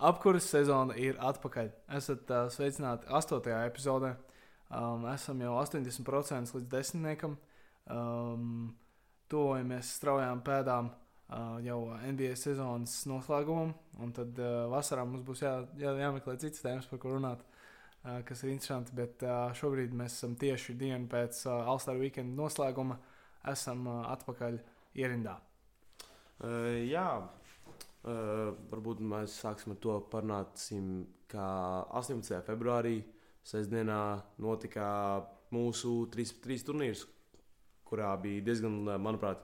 apkuras sezona ir atpakaļ. Esat uh, sveicināti 8. epizodē. Um, esam jau 80% līdz desmitniekam. Um, Tuvojamies straujām pēdām uh, jau NBA sezonas noslēgumam, un tad uh, vasarā mums būs jā, jā, jāmeklē citas tēmas, par ko runāt, uh, kas ir interesanti. Bet uh, šobrīd mēs esam tieši dienu pēc uh, All-Star weekend noslēguma, esam uh, atpakaļ ierindā. Uh, jā, uh, varbūt mēs sāksim ar to parunāsim, kā 18. februārī, sestdienā, notika mūsu trīs, trīs turnīrs, kurā bija diezgan, manuprāt,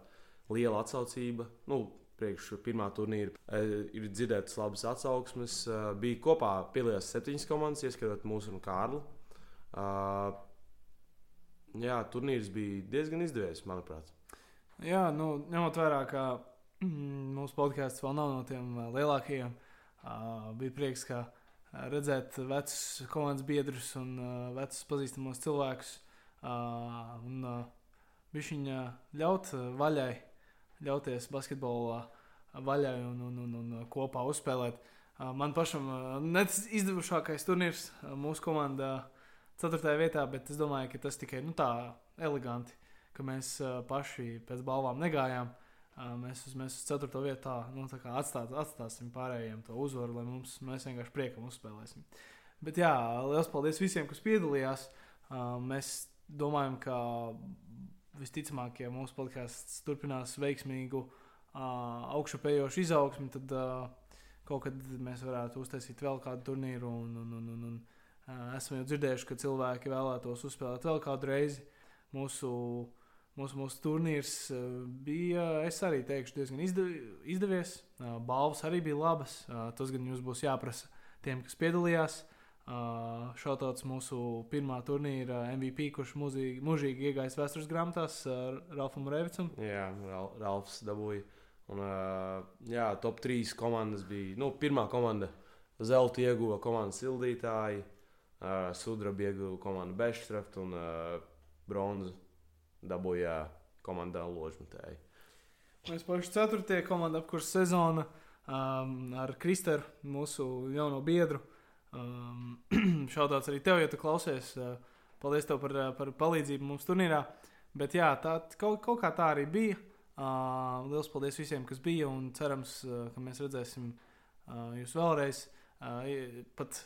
liela atsaucība. Nu, Priekš pirmā turnīra uh, ir dzirdētas labas atsauksmes. Uh, bija kopā piedalījās septiņas komandas, ieskatot mūsu un Kārlu. Jā, turnīrs bija diezgan izdevies, manuprāt. Jā, nu, ņemot vērā, ka mūsu podkāsts vēl nav no tiem uh, lielākajiem, uh, bija prieks, ka uh, redzēt vecus komandas biedrus un vecus pazīstamos cilvēkus. Un uh, viņa ļaut vaļai, ļauties basketbolā vaļai un, un, un, un kopā uzspēlēt. Man pašam neizdevušākais turnīrs mūsu komandā, ceturtajā vietā, bet es domāju, ka tas tikai nu, tā eleganti ka mēs paši pēc balvām negājām. Mēs, mēs uz 4. vietā nu, atstāt, atstāsim pārējiem to uzvaru, lai mums, mēs vienkārši priekam uzspēlēsim. Bet jā, liels paldies visiem, kas piedalījās. Mēs domājam, ka visticamāk, ja mūsu podkāsts turpinās veiksmīgu augšupējošu izaugsmu, tad kaut kad mēs varētu uztaisīt vēl kādu turnīru. Un, un, un, un, un, esam jau dzirdējuši, ka cilvēki vēlētos uzspēlēt vēl kādu reizi mūsu Mūsu, mūsu turnīrs eh, bija, es arī teikšu, diezgan izdevies. Eh, balvas arī bija labas. Eh, tas gan jums būs jāprasa tiem, kas piedalījās. Šautauts mūsu pirmā turnīra MVP, kurš mūžīgi, mūžīgi iegājis vēstures grāmatās, Ralfam Revicam. Jā, Ralfs dabūja. Un, jā, top 3 komandas bija. Nu, pirmā komanda Zelta ieguva komandas sildītāji, Sudraba ieguva komanda Bešstraft un Bronzu dabūja komandā ložmetēji. Mēs paši ceturtie komanda apkurss sezona um, ar Kristēru, mūsu jauno biedru. Um, Šaudāts arī tev, ja tu klausies. Uh, paldies tev par, uh, par palīdzību mums turnīrā. Bet jā, tā kaut, kaut kā tā arī bija. Uh, liels paldies visiem, kas bija. Un cerams, uh, ka mēs redzēsim uh, jūs vēlreiz. Uh, pat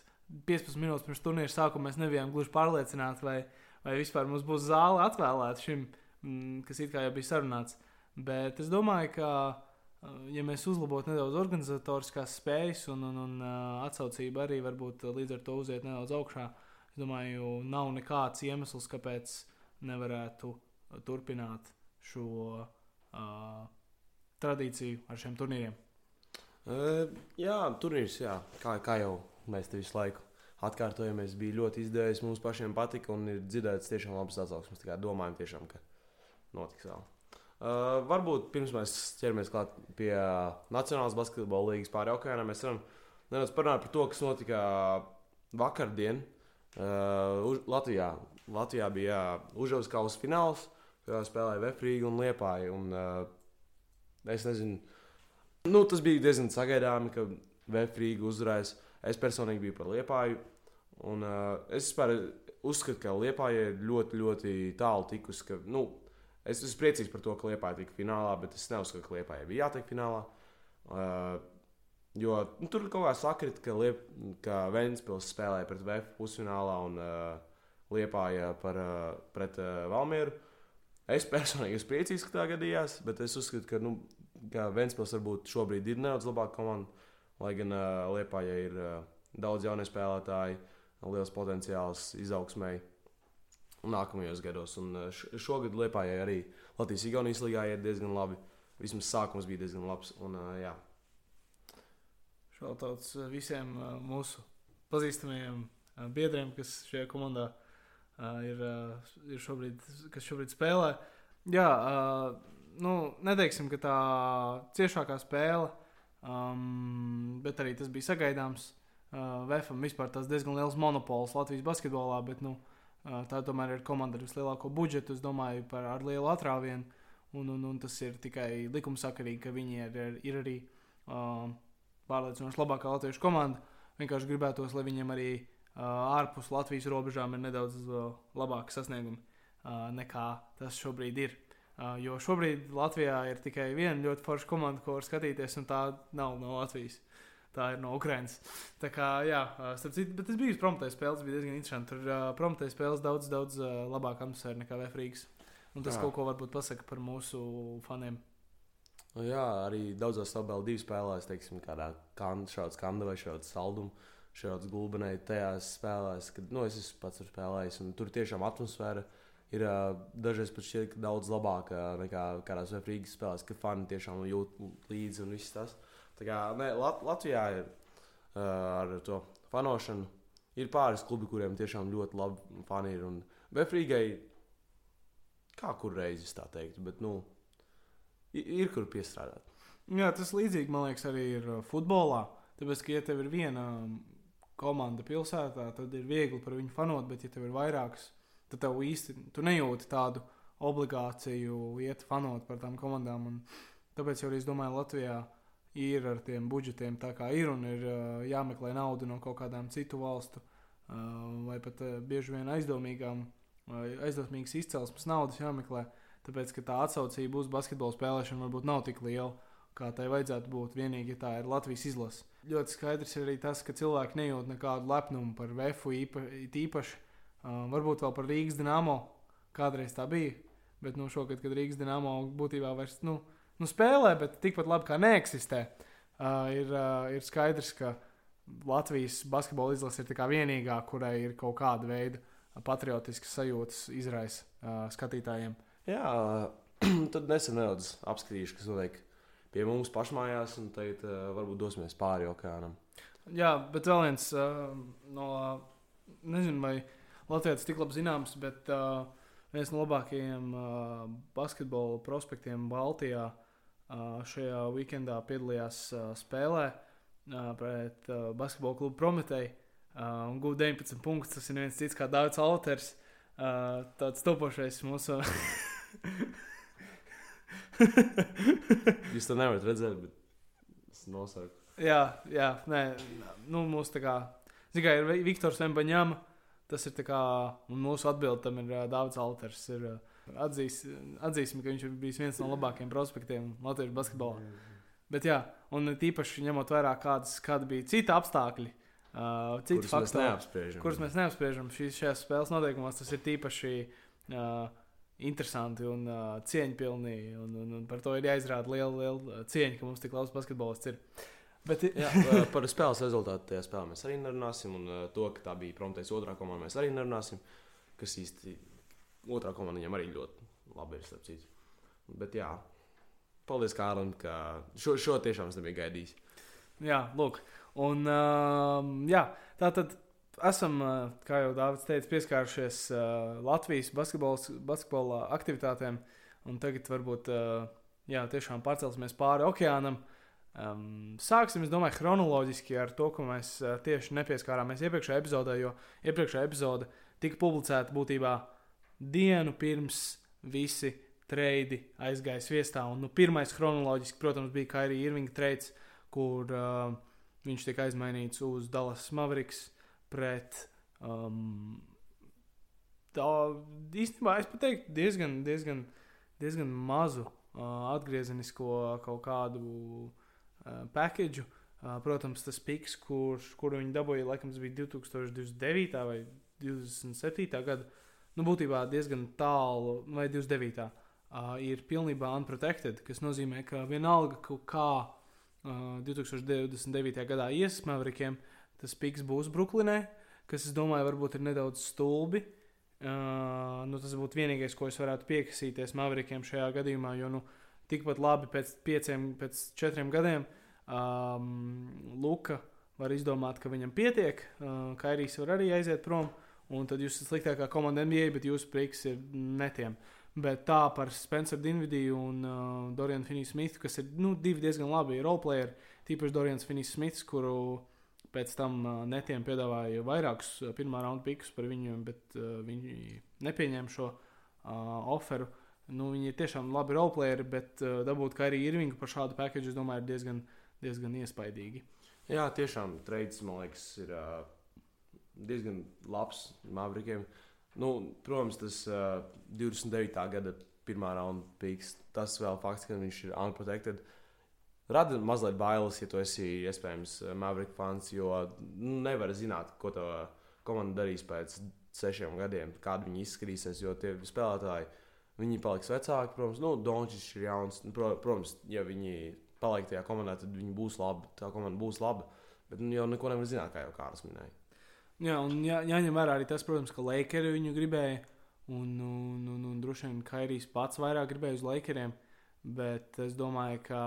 15 minūtes pirms turnīra sākuma mēs nebijām gluži pārliecināti, vai, uh, vai vispār mums būs zāle atvēlēta šim, mm, kas it kā jau bija sarunāts. Bet es domāju, ka, uh, ja mēs uzlabotu nedaudz organizatoriskās spējas un, un, un uh, atsaucību arī varbūt līdz ar to uziet nedaudz augšā, es domāju, nav nekāds iemesls, kāpēc nevarētu turpināt šo uh, tradīciju ar šiem turnīriem. Uh, jā, turnīrs, jā, kā, kā jau mēs te visu laiku atkārtojamies, bija ļoti izdevies. Mums pašiem patika un ir dzirdēts tiešām labas atsauksmes. Domājam, tiešām, ka notiks vēl. Uh, varbūt pirms mēs ķeramies klāt pie Nacionālās basketbola līnijas pāri okeānam, mēs varam nedaudz parunāt par to, kas notika vakardien uh, Latvijā. Latvijā bija Užavas kausa fināls, kurā spēlēja Vefrīga un Liepāja. Un, uh, es nezinu, nu, tas bija diezgan sagaidāmi, ka Vefrīga uzvarēs. Es personīgi biju par Liepāju. Un, uh, es vispār uzskatu, ka Liepāja ir ļoti, ļoti tālu tikusi. Ka, nu, es esmu priecīgs par to, ka Liepāja tika finālā, bet es neuzskatu, ka Liepāja bija jātiek finālā. Uh, jo nu, tur kaut kā sakrit, ka, Liep, ka Vēnspils spēlēja pret VF pusfinālā un uh, par, uh, pret uh, Valmieru. Es personīgi esmu priecīgs, ka tā gadījās, bet es uzskatu, ka, nu, ka Vēnspils varbūt šobrīd ir nedaudz labāka komanda, lai gan uh, Liepāja ir uh, daudz jaunie spēlētāji. Liels potenciāls izaugsmai nākamajos gados. Un eh, šogad Lietpājai arī Latvijas-Igaunijas līgā iet diezgan labi. Vismaz sākums bija diezgan labs. Un, eh, jā. Šautauts eh, visiem mūsu pazīstamajiem biedriem, kas šajā komandā ir, ir šobrīd, kas šobrīd spēlē. Jā, nu, neteiksim, ka tā ciešākā spēle, um, bet arī tas bija sagaidāms. Uh, VFM vispār tas diezgan liels monopols Latvijas basketbolā, bet nu, uh, tā tomēr ir komanda ar vislielāko budžetu. Es domāju, par ar lielu atrāvienu. Un, un, un tas ir tikai likumsakarīgi, ka viņi ir, ir, ir arī uh, pārliecinoši labākā latviešu komanda. Vienkārši gribētos, lai viņiem arī uh, ārpus Latvijas robežām ir nedaudz uh, labāki sasniegumi uh, nekā tas šobrīd ir. Uh, jo šobrīd Latvijā ir tikai viena ļoti forša komanda, ko var skatīties, un tā nav no Latvijas. Tā ir no Ukrainas. Tā kā, jā, starp citu, bet tas bija promptējas spēles, bija diezgan interesanti. Tur uh, promptējas spēles daudz, daudz uh, labāk atmosfēra nekā Vēfrīgas. Un tas jā. kaut ko varbūt pasaka par mūsu faniem. Nu, jā, arī daudzās tabelē divi spēlēs, teiksim, kādā šāda skanda vai šāda salduma, šāda gulbenē tajās spēlēs, kad, nu, es esmu pats spēlējis, un tur tiešām atmosfēra ir uh, dažreiz pat šķiet daudz labāka nekā kādās Vēfrīgas spēlēs, ka fani tiešām jūt līdzi un viss tas. Tā kā ne, Lat Latvijā ir uh, ar to fanošanu. Ir pāris klubi, kuriem tiešām ļoti labi fani ir. Befrīgai, kā kur reizes tā teikt, bet nu, ir, kur piestrādāt. Jā, tas līdzīgi man liekas arī ir futbolā. Tāpēc, ka ja tev ir viena komanda pilsētā, tad ir viegli par viņu fanot, bet ja tev ir vairākas, tad tev īsti tu nejūti tādu obligāciju iet fanot par tām komandām. Un tāpēc jau es domāju, Latvijā ir ar tiem budžetiem tā kā ir un ir uh, jāmeklē nauda no kaut kādām citu valstu uh, vai pat uh, bieži vien aizdomīgām, aizdomīgas izcelsmes naudas jāmeklē. Tāpēc, ka tā atsaucība uz basketbola spēlēšanu varbūt nav tik liela, kā tai vajadzētu būt. Vienīgi, tā ir Latvijas izlase. Ļoti skaidrs ir arī tas, ka cilvēki nejūt nekādu lepnumu par VFU īpa, īpaši. Uh, varbūt vēl par Rīgas dīnāmo. Kādreiz tā bija. Bet nu, šogad, kad Rīgas dīnāmo būtībā vairs. Nu, nu, spēlē, bet tikpat labi kā neeksistē. Uh, ir, uh, ir skaidrs, ka Latvijas basketbola izlase ir vienīgā, kurai ir kaut kāda veida patriotiskas sajūtas izraisa uh, skatītājiem. Jā, tad nesen nedaudz apskatīšu, kas notiek pie mums pašmājās, un tagad uh, varbūt dosimies pāri okeānam. Jā, bet vēl viens uh, no, nezinu, vai Latvijas tik labi zināms, bet uh, viens no labākajiem uh, basketbola prospektiem Baltijā uh, šajā weekendā piedalījās spēlē pret basketbola klubu Prometēju un guva 19 punktus. Tas ir viens cits kā Dārts Alters, tāds topošais mūsu. Jūs to nevarat redzēt, bet es nosaucu. Jā, jā, nē, nu, mūsu tā kā, zināmā mērā, ir Viktors Embaņāma. Tas ir tā kā, un mūsu atbilde tam ir Dārts Alters. Ir, uh, Atzīs, atzīsim, ka viņš ir bijis viens no labākajiem prospektiem Latvijas basketbolā. Bet, jā, un tīpaši ņemot vērā, kādas, kāda bija cita apstākļi, uh, kurus faktori, mēs neapspriežam. Kurus mēs neapspriežam šīs, šajās spēles noteikumos, tas ir tīpaši uh, interesanti un uh, cieņpilni. Un, un, un par to ir jāizrāda liela, liela cieņa, ka mums tik labs basketbolists ir. Bet, jā, par spēles rezultātu tajā spēlē mēs arī nerunāsim. Un uh, to, ka tā bija promptais otrā komanda, mēs arī nerunāsim. Kas īsti otrā komanda viņam arī ļoti labi ir starp citu. Bet jā, paldies Kārlim, ka šo, šo tiešām es nebiju gaidījis. Jā, lūk. Un, uh, jā, tā tad esam, kā jau Dārvids teica, pieskārušies uh, Latvijas basketbola aktivitātēm. Un tagad varbūt uh, jā, tiešām pārcelsimies pāri okeānam. Um, sāksim, es domāju, chronoloģiski ar to, ko mēs uh, tieši nepieskārāmies iepriekšējā epizodē, jo iepriekšējā epizode tika publicēta būtībā uh, dienu pirms visi treidi aizgāja viestā. Un, nu, pirmais chronoloģiski, protams, bija Kairija Irvinga treids, kur uh, viņš tika aizmainīts uz Dallas Mavericks pret. Um, tā īstenībā es teiktu diezgan, diezgan, diezgan mazu uh, atgriezenisko kaut kādu uh, pakeģu. Uh, protams, tas piks, kurš, kuru viņi dabūja, laikam, bija 2029. vai 2027. gada nu, būtībā diezgan tālu, vai 29. Uh, ir pilnībā unprotected, kas nozīmē, ka vienalga, kā uh, 2029. gadā iesaistīs Maverikiem, tas piks būs Brooklynē, kas, es domāju, varbūt ir nedaudz stulbi. Uh, nu, tas būtu vienīgais, ko es varētu piekasīties Maverikiem šajā gadījumā, jo nu, tikpat labi pēc pieciem, pēc četriem gadiem um, Luka var izdomāt, ka viņam pietiek, uh, Kairijs var arī aiziet prom. Uh, un tad jūs esat sliktākā komanda NBA, bet jūsu prieks ir netiem. Bet tā par Spenceru Dinvidiju un uh, Dorianu Finniju-Smithu, kas ir nu, divi diezgan labi roleplayeri, tīpaši Dorians Finnijs-Smiths, kuru pēc tam uh, netiem piedāvāja vairākus uh, pirmā raunda pikus par viņu, bet uh, viņi nepieņēma šo uh, oferu. Nu, viņi ir tiešām labi roleplayeri, bet uh, dabūt arī Irvingu par šādu paketu, es domāju, ir diezgan, diezgan iespaidīgi. Jā, tiešām trades, man liekas, ir uh, diezgan labs Mavrikiem. Nu, protams, tas uh, 29. gada pirmā raunda pīks, tas vēl fakts, ka viņš ir unprotected. Rada mazliet bailes, ja tu esi iespējams Maverick fans, jo nu, nevar zināt, ko tā komanda darīs pēc sešiem gadiem, kāda viņi izskatīsies. Jo tie spēlētāji, viņi paliks vecāki, protams, nu, Dončis ir jauns. Nu, pro, protams, ja viņi paliek tajā komandā, tad viņi būs labi, tā komanda būs laba. Bet nu, jau neko nevar zināt, kā jau Kārlis minēja. Jā, un jā, jāņem vērā arī tas, protams, ka Lakers viņu gribēja. Un, un, un, un droši vien Kairijs pats vairāk gribēja uz Lakeriem. Bet es domāju, ka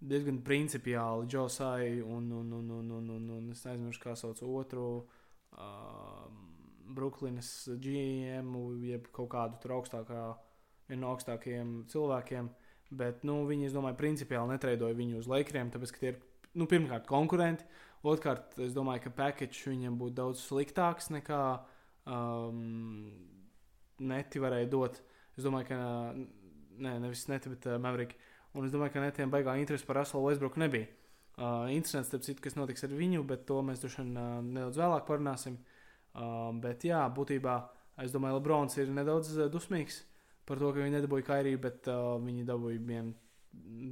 diezgan principiāli Džosai un, un, un, un, un, un, un es neaizmirsu, kā sauc otru. Uh, Brooklynas GM, jeb kaut kādu tur augstākā, vienu no augstākajiem cilvēkiem. Bet nu, viņi, es domāju, principiāli netreidoja viņu uz Lakeriem, tāpēc, ka tie ir nu, pirmkārt konkurenti. Otrkārt, es domāju, ka package viņam būtu daudz sliktāks nekā um, neti varēja dot. Es domāju, ka ne, nevis neti, bet uh, Maverick. Un es domāju, ka netiem baigā interesi par Raselu Westbrooku nebija. Uh, interesants, starp citu, kas notiks ar viņu, bet to mēs droši vien uh, nedaudz vēlāk parunāsim. Uh, bet jā, būtībā es domāju, Lebrons ir nedaudz uh, dusmīgs par to, ka viņi nedabūja Kairiju, bet uh, viņi dabūja vien,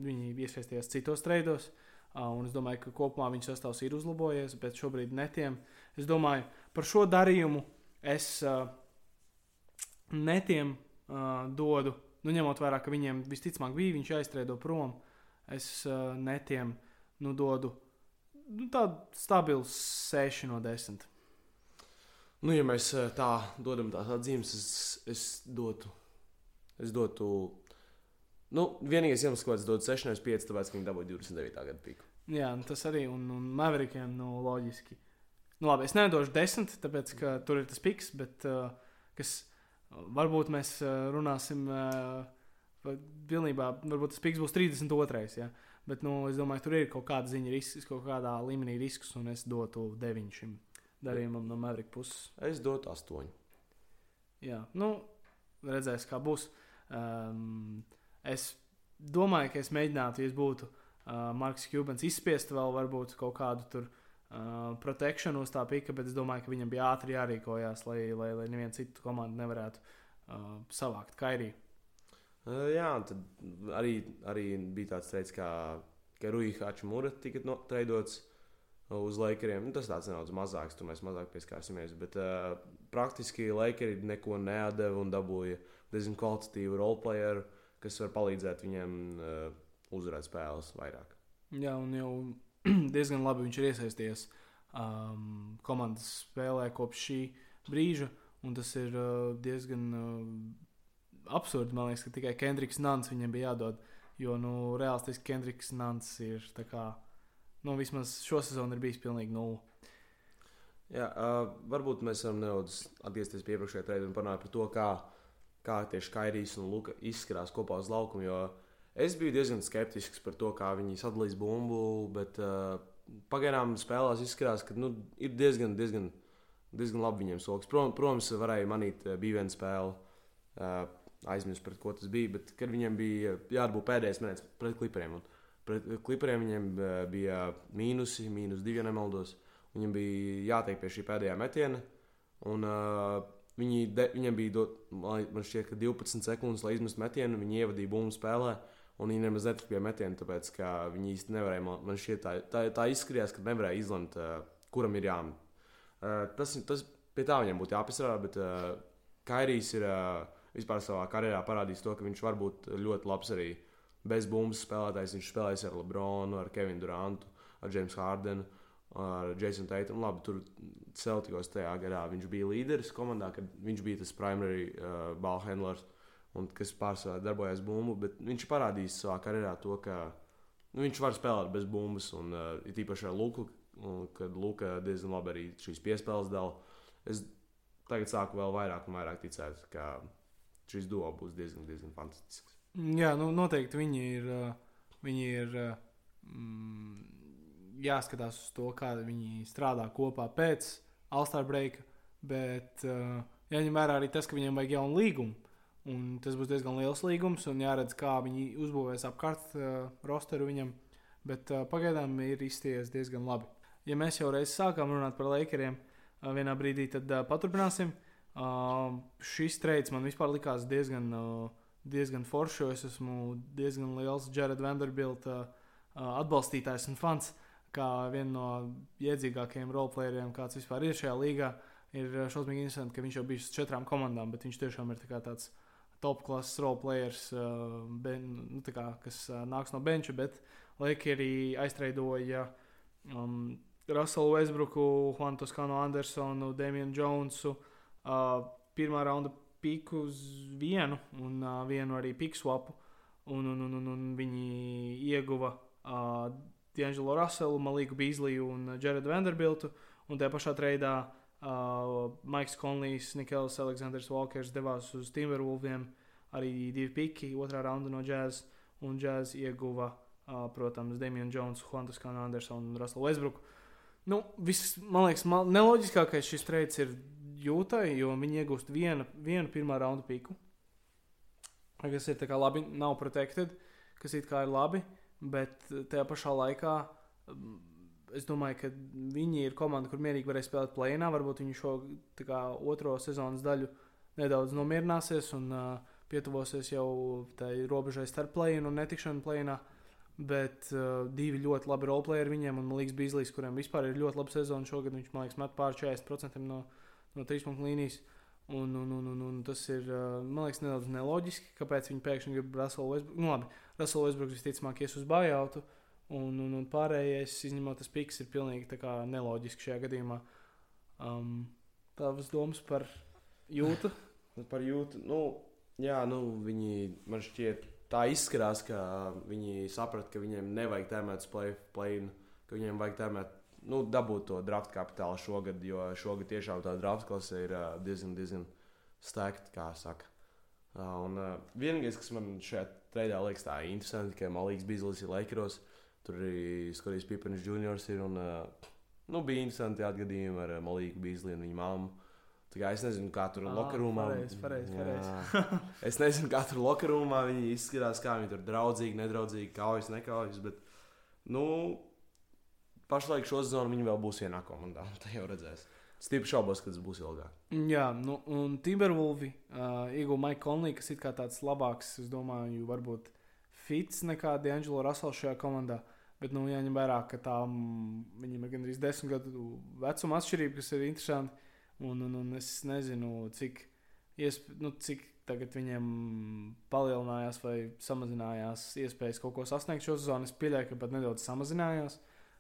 viņi iesaistījās citos treidos. Uh, Un es domāju, ka kopumā viņa sastāvs ir uzlabojies, bet šobrīd netiem. Es domāju, par šo darījumu es netiem dodu, nu, ņemot vērā, ka viņiem visticamāk bija viņš aizstrēdo prom. Es netiem nu, dodu nu, tādu stabilu 6 no 10. Nu, ja mēs tā dodam tās atzīmes, es, es dotu. Es dotu Nu, vienīgais iemesls, kāpēc es dodu 6, nevis 5, tāpēc, ka viņi dabūja 29. gada pīku. Jā, tas arī un, un Maverikiem nu, loģiski. Nu, labi, es nedošu 10, tāpēc, ka tur ir tas piks, bet uh, kas varbūt mēs uh, runāsim. Uh, pilnībā, varbūt tas piks būs 32. Ja? Bet nu, es domāju, tur ir kaut kāda ziņa, risks, kaut kādā līmenī risks, un es dotu 9 šim darījumam no Maverika puses. Es dotu 8. Jā, nu, redzēs, kā būs. Um, Es domāju, ka es mēģinātu, ja es būtu uh, Marks Kubans, izspiest vēl varbūt kaut kādu tur uh, protekšanu uz tā pika, bet es domāju, ka viņam bija ātri jārīkojās, lai, lai, lai neviena cita komanda nevarētu uh, savākt kairī. Uh, jā, tad arī, arī bija tāds teiks, kā, ka Ruija Hačmūra tika no, treidots uz Lakeriem. Nu, tas tāds nedaudz mazāks, tur mēs mazāk pieskārsimies. Bet uh, praktiski Lakeri neko neadeva un dabūja diezgan kvalitatīvu roleplayeru. Uh, kas var palīdzēt viņiem uh, uzvarēt spēles vairāk. Jā, un jau diezgan labi viņš ir iesaistījies um, komandas spēlē kopš šī brīža. Un tas ir uh, diezgan uh, absurdi. Man liekas, ka tikai Kendriks Nants viņam bija jādod. Jo, nu, reālistiski Kendriks Nants ir kā, nu, vismaz šo sezonu ir bijis pilnīgi nulle. Jā, uh, varbūt mēs varam nedaudz atgriezties pie iepriekšējā trījuma un parunāt par to, kā uh, kā tieši Kairijs un Luka izskatās kopā uz laukuma. Jo es biju diezgan skeptisks par to, kā viņi sadalīs bumbu, bet uh, pagaidām spēlēs izskatās, ka nu, ir diezgan, diezgan, diezgan labi viņiem. Prom, protams, varēja manīt, uh, bija viena spēle. Uh, aizmirst, pret ko tas bija. Bet, kad viņam bija jābūt pēdējais minēts pret klipriem, un pret klipriem viņiem bija mīnusi, mīnus divi, ja nemaldos. Viņam bija jātiek pie šī pēdējā metiena. Un, uh, Viņi de, viņam bija dot, man šķiet, 12 sekundes, lai izmestu metienu. Viņi ievadīja bumbu spēlē, un viņi nemaz netika pie metiena, tāpēc ka viņi īsti nevarēja. Man šķiet, tā, tā, tā izskatījās, ka nevarēja izlemt, uh, kuram ir jāmet. Uh, tas, tas pie tā viņam būtu jāpiestrādā, bet uh, Kairijs ir uh, vispār savā karjerā parādījis to, ka viņš var būt ļoti labs arī bez bumbas spēlētājs. Viņš spēlēs ar Lebronu, ar Kevinu Durantu, ar Jamesu Hārdenu ar Jasonu Teitumu. Labi, tur Celticos tajā gadā viņš bija līderis komandā, kad viņš bija tas primary uh, ball handlers un kas pārsvarā darbojās bumbu. Bet viņš parādījis savā karjerā to, ka nu, viņš var spēlēt bez bumbas, un uh, it īpaši ar Luku, un, kad Luka diezgan labi arī šīs piespēles dala. Es tagad sāku vēl vairāk un vairāk ticēt, ka šis duo būs diezgan, diezgan fantastisks. Jā, nu, noteikti viņi ir. Uh, viņi ir uh, mm, jāskatās uz to, kā viņi strādā kopā pēc Alstāra breaka. Bet uh, jāņem vērā arī tas, ka viņiem vajag jaunu līgumu. Un tas būs diezgan liels līgums, un jāredz, kā viņi uzbūvēs apkārt uh, rosteru viņam. bet uh, pagaidām ir izsties diezgan labi. Ja mēs jau reiz sākām runāt par Lakeriem, uh, vienā brīdī tad uh, paturpināsim. Uh, šis treids man vispār likās diezgan, uh, diezgan foršs, jo es esmu diezgan liels Jared Vanderbilt uh, uh, atbalstītājs un fans. Kā viena no iedzīgākajiem roleplayeriem, kāds vispār ir šajā līgā, ir šausmīgi interesanti, ka viņš jau bijis uz četrām komandām, bet viņš tiešām ir tā tāds top klases roleplayers, uh, ben, nu, kā, kas uh, nāks no benča, bet Lakeri aiztreidoja um, Russellu Westbrooku, Juan Toskano Andersonu, Damienu Jonesu, uh, pirmā raunda piku uz vienu un uh, vienu arī piku swapu, un, un, un, un, un viņi ieguva uh, D'Angelo Russellu, Maliku Beasliju un Jaredu Vanderbiltu, un tajā pašā treidā uh, Maiks Konlijs, Nikels Aleksandrs Walkers devās uz Timberwolviem, arī divi piki, otrā raunda no Jazz, un Jazz ieguva, uh, protams, Damian Jones, Huantas Kana Andersonu un Russellu Westbrooku. Nu, viss, man liekas, man, neloģiskākais šis treids ir jūtai, jo viņi iegūst vienu, vienu pirmā raunda piku, kas ir labi, nav protected, kas it kā ir labi. Uh, Bet tajā pašā laikā mm, es domāju, ka viņi ir komanda, kur mierīgi varēs spēlēt plēnā. Varbūt viņi šo kā, otro sezonas daļu nedaudz nomierināsies un uh, pietuvosies jau tai robežai starp plēnu un netikšanu plēnā. Bet uh, divi ļoti labi roleplayeri viņiem, un Līgs Bīslis, kuriem vispār ir ļoti laba sezona šogad, viņš man liekas, met pār 40% no, no trīspunktu līnijas. Un, un, un, un, un tas ir, man liekas, nedaudz neloģiski, kāpēc viņi pēkšņi grib Russell Westbrook. Nu, labi, Russell Westbrook visticamāk ies uz bājautu, un, un, un pārējais, izņemot tas piks, ir pilnīgi neloģiski šajā gadījumā. Um, Tavas domas par jūtu? par jūtu, nu, jā, nu, viņi man šķiet tā izskatās, ka viņi saprata, ka viņiem nevajag tēmēt play, ka viņiem vajag tēmēt, nu, dabūt to draft kapitālu šogad, jo šogad tiešām tā draft klase ir uh, diezgan, diezgan stāgta, kā saka. Uh, un uh, vienīgais, kas man šeit treidā liekas tā interesanti, ka Malīgs Bīslis ir Lakers. Tur arī Skotijas Pipanis Juniors ir. Un, nu, bija interesanti atgadījumi ar Malīgu Bīsli un viņa māmu. Es nezinu, kā tur lokarūmā bija. es nezinu, kā tur lokarūmā viņi izskatās, kā viņi tur draudzīgi, nedraudzīgi, kaujas, nekaujas. Bet, nu, pašlaik šo sezonu viņi vēl būs vienā komandā. Tā jau redzēs. Stipri šaubos, ka tas būs ilgāk. Jā, nu, un Timberwolvi uh, ieguva Maiku Konlī, kas ir tāds labāks, es domāju, varbūt fits nekā D'Angelo Russell šajā komandā. Bet, nu, jāņem vērā, ka tā viņam ir gandrīz desmit gadu vecuma atšķirība, kas ir interesanti. Un, un, un es nezinu, cik, iesp... nu, cik tagad viņiem palielinājās vai samazinājās iespējas kaut ko sasniegt šo sezonu. Es pieļauju, ka pat nedaudz samazinājās.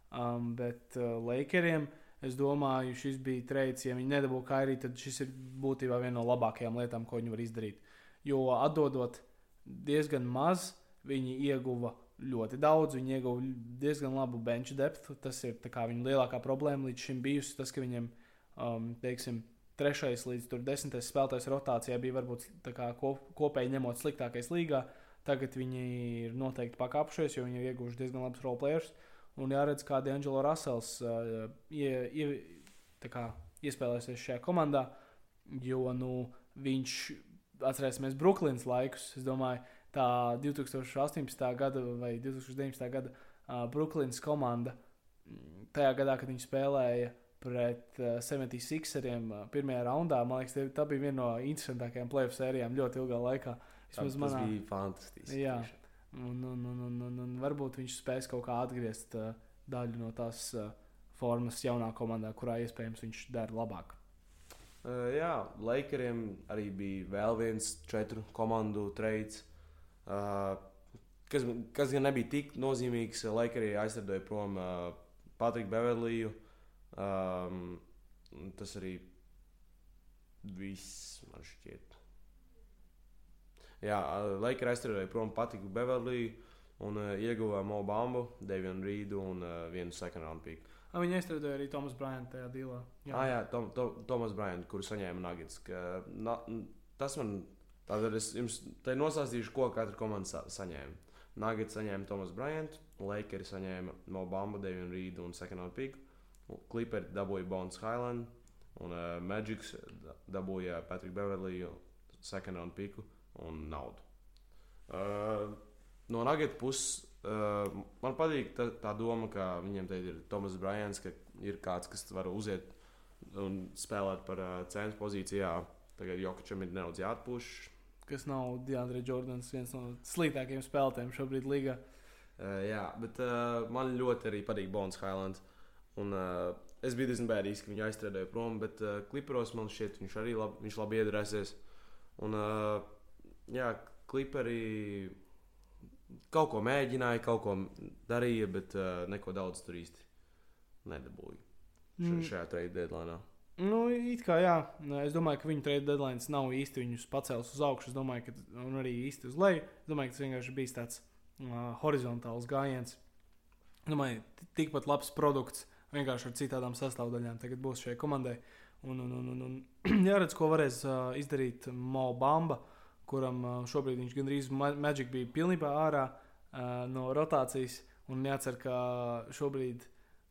Um, bet uh, Lakeriem Es domāju, šis bija treids, ja viņi nedabūja kairī, tad šis ir būtībā viena no labākajām lietām, ko viņi var izdarīt. Jo atdodot diezgan maz, viņi ieguva ļoti daudz, viņi ieguva diezgan labu bench depth. Tas ir viņu lielākā problēma līdz šim bijusi. Tas, ka viņiem, um, teiksim, trešais līdz desmitais spēlētājs rotācijā bija varbūt kop, kopēji ņemot sliktākais līgā. Tagad viņi ir noteikti pakāpušies, jo viņi ir ieguvuši diezgan labus roleplayers. Uh, Un jāredz, kā D'Angelo Russells uh, ie, ie, kā, iespēlēsies šajā komandā, jo nu, viņš atcerēsimies Brooklynas laikus. Es domāju, tā 2018. gada vai 2019. gada uh, Brooklynas komanda mm, tajā gadā, kad viņi spēlēja pret uh, 76eriem uh, pirmajā raundā, man liekas, tā bija viena no interesantākajām playoff sērijām ļoti ilgā laikā. Tas manā... bija fantastiski. Jā. Tieši. Un, un, un, un, un, un varbūt viņš spēs kaut kā atgriezt uh, daļu no tās uh, formas jaunā komandā, kurā iespējams viņš dara labāk. Uh, jā, Lakeriem arī bija vēl viens četru komandu trades. Uh, kas, kas gan nebija tik nozīmīgs, Lakerī aizsardoja prom uh, Patriku Beverliju. Um, tas arī viss man šķiet. Jā, Lakers aizturēja prom patiku Beverliju un uh, ieguva Mo Bambu, Devionu Rīdu un uh, vienu second round pick. A, viņi aizturēja arī Tomas Bryantu tajā dīlā. Jā, ah, jā Tom, to, Tomas Bryant, kuru saņēma Nuggets. Ka, na, tas man, tātad es jums te nosāstīšu, ko katra komanda sa saņēma. Nuggets saņēma Tomas Bryant, Lakers saņēma Mo Bambu, Devionu Rīdu un second round pick. Clippers dabūja Bones Highland un uh, Magics dabūja Patriku Beverliju second round pick un naudu. Uh, no Nagita puses uh, man patīk tā, tā doma, ka viņiem te ir Tomas Bryants, ka ir kāds, kas var uziet un spēlēt par uh, centra pozīcijā. Tagad Jokačam ir nedaudz jāatpūš. Kas nav Diandre Jordans, viens no sliktākajiem spēlētājiem šobrīd līgā. Uh, jā, bet uh, man ļoti arī patīk Bonas Highlands. Un, uh, es biju diezgan bēdīgs, ka viņu aizstrādāju prom, bet uh, kliparos man šķiet, viņš arī labi, viņš labi iedarēsies. Un, uh, jā, klipari kaut ko mēģināja, kaut ko darīja, bet uh, neko daudz tur īsti nedabūja mm. šajā trade deadline. Nu, it kā jā, es domāju, ka viņu trade deadline nav īsti viņus pacēlis uz augšu. Es domāju, ka arī īsti uz leju. Es domāju, ka tas vienkārši bija tāds uh, horizontāls gājiens. Domāju, tikpat labs produkts, vienkārši ar citām sastāvdaļām tagad būs šai komandai. Un, un, un, un, un jāredz, ko varēs uh, izdarīt Mo Bamba, kuram šobrīd viņš gandrīz Magic bija pilnībā ārā no rotācijas. Un jācer, ka šobrīd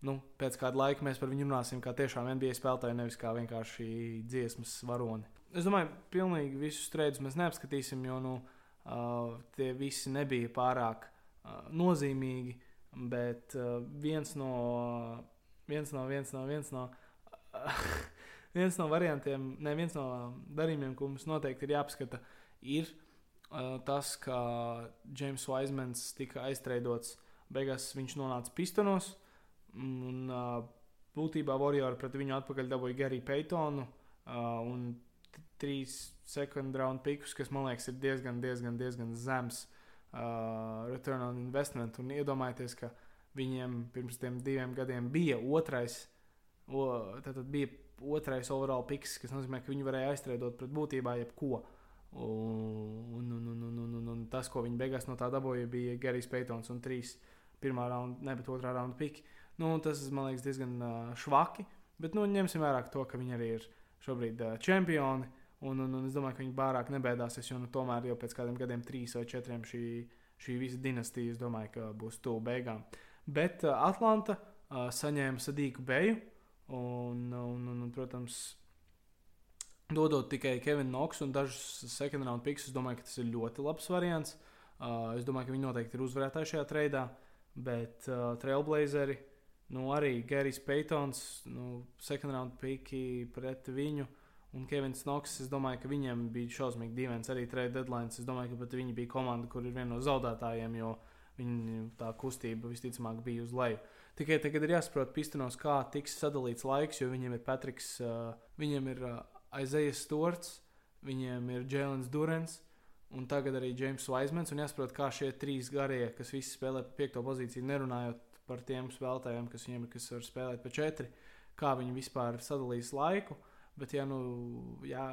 nu, pēc kāda laika mēs par viņu runāsim kā tiešām NBA spēlētāju, nevis kā vienkārši dziesmas varoni. Es domāju, ka pilnīgi visus streidus mēs neapskatīsim, jo nu, tie visi nebija pārāk nozīmīgi. Bet viens no, viens no, viens no, viens no, viens no variantiem, ne viens no darījumiem, ko mums noteikti ir jāapskata, ir uh, tas, ka James Wisemans tika aiztreidots. Beigās viņš nonāca pistonos. Uh, Un uh, būtībā Warrior pret viņu atpakaļ dabūja Gary Paytonu uh, un trīs second round pikus, kas man liekas ir diezgan, diezgan, diezgan zems uh, return on investment. Un iedomājieties, ka viņiem pirms tam diviem gadiem bija otrais, o, tātad bija otrais overall piks, kas nozīmē, ka viņi varēja aizstrādāt pret būtībā jebko. Un, un, un, un, un, un, un tas, ko viņi beigās no tā dabūja, bija Gerijs Peitons un trīs pirmā raunda, ne bet otrā raunda piki. Uh, Nu, tas man liekas diezgan uh, švaki. Bet nu, ņemsim vērā to, ka viņi arī ir šobrīd uh, čempioni. Un, un, un es domāju, ka viņi pārāk nebēdāsies, jo nu, tomēr jau pēc kādiem gadiem, trīs vai četriem, šī, šī visa dinastija, es domāju, ka būs tuvu beigām. Bet uh, Atlanta uh, saņēma sadīku beju, un, un, un, un protams, dodot tikai Kevinu Noksu un dažus second round picks, es domāju, ka tas ir ļoti labs variants. Uh, es domāju, ka viņi noteikti ir uzvarētāji šajā treidā, bet uh, Trailblazeri Nu, arī Gerijs Peitons, nu, second round piki pret viņu. Un Kevins Knoks, es domāju, ka viņiem bija šausmīgi dīvains arī trade deadline. Es domāju, ka pat viņi bija komanda, kur ir viena no zaudētājiem, jo viņu tā kustība visticamāk bija uz leju. Tikai tagad ir jāsaprot, pistenos, kā tiks sadalīts laiks, jo viņiem ir Patriks, uh, viņiem ir uh, Aizejas Storts, viņiem ir Jēlins Durens. Un tagad arī James Weismans. Un jāsaprot, kā šie trīs garie, kas visi spēlē pa piekto pozīciju, nerunājot par tiem spēlētājiem, kas viņiem kas var spēlēt pa četri, kā viņi vispār sadalīs laiku. Bet, ja nu, ja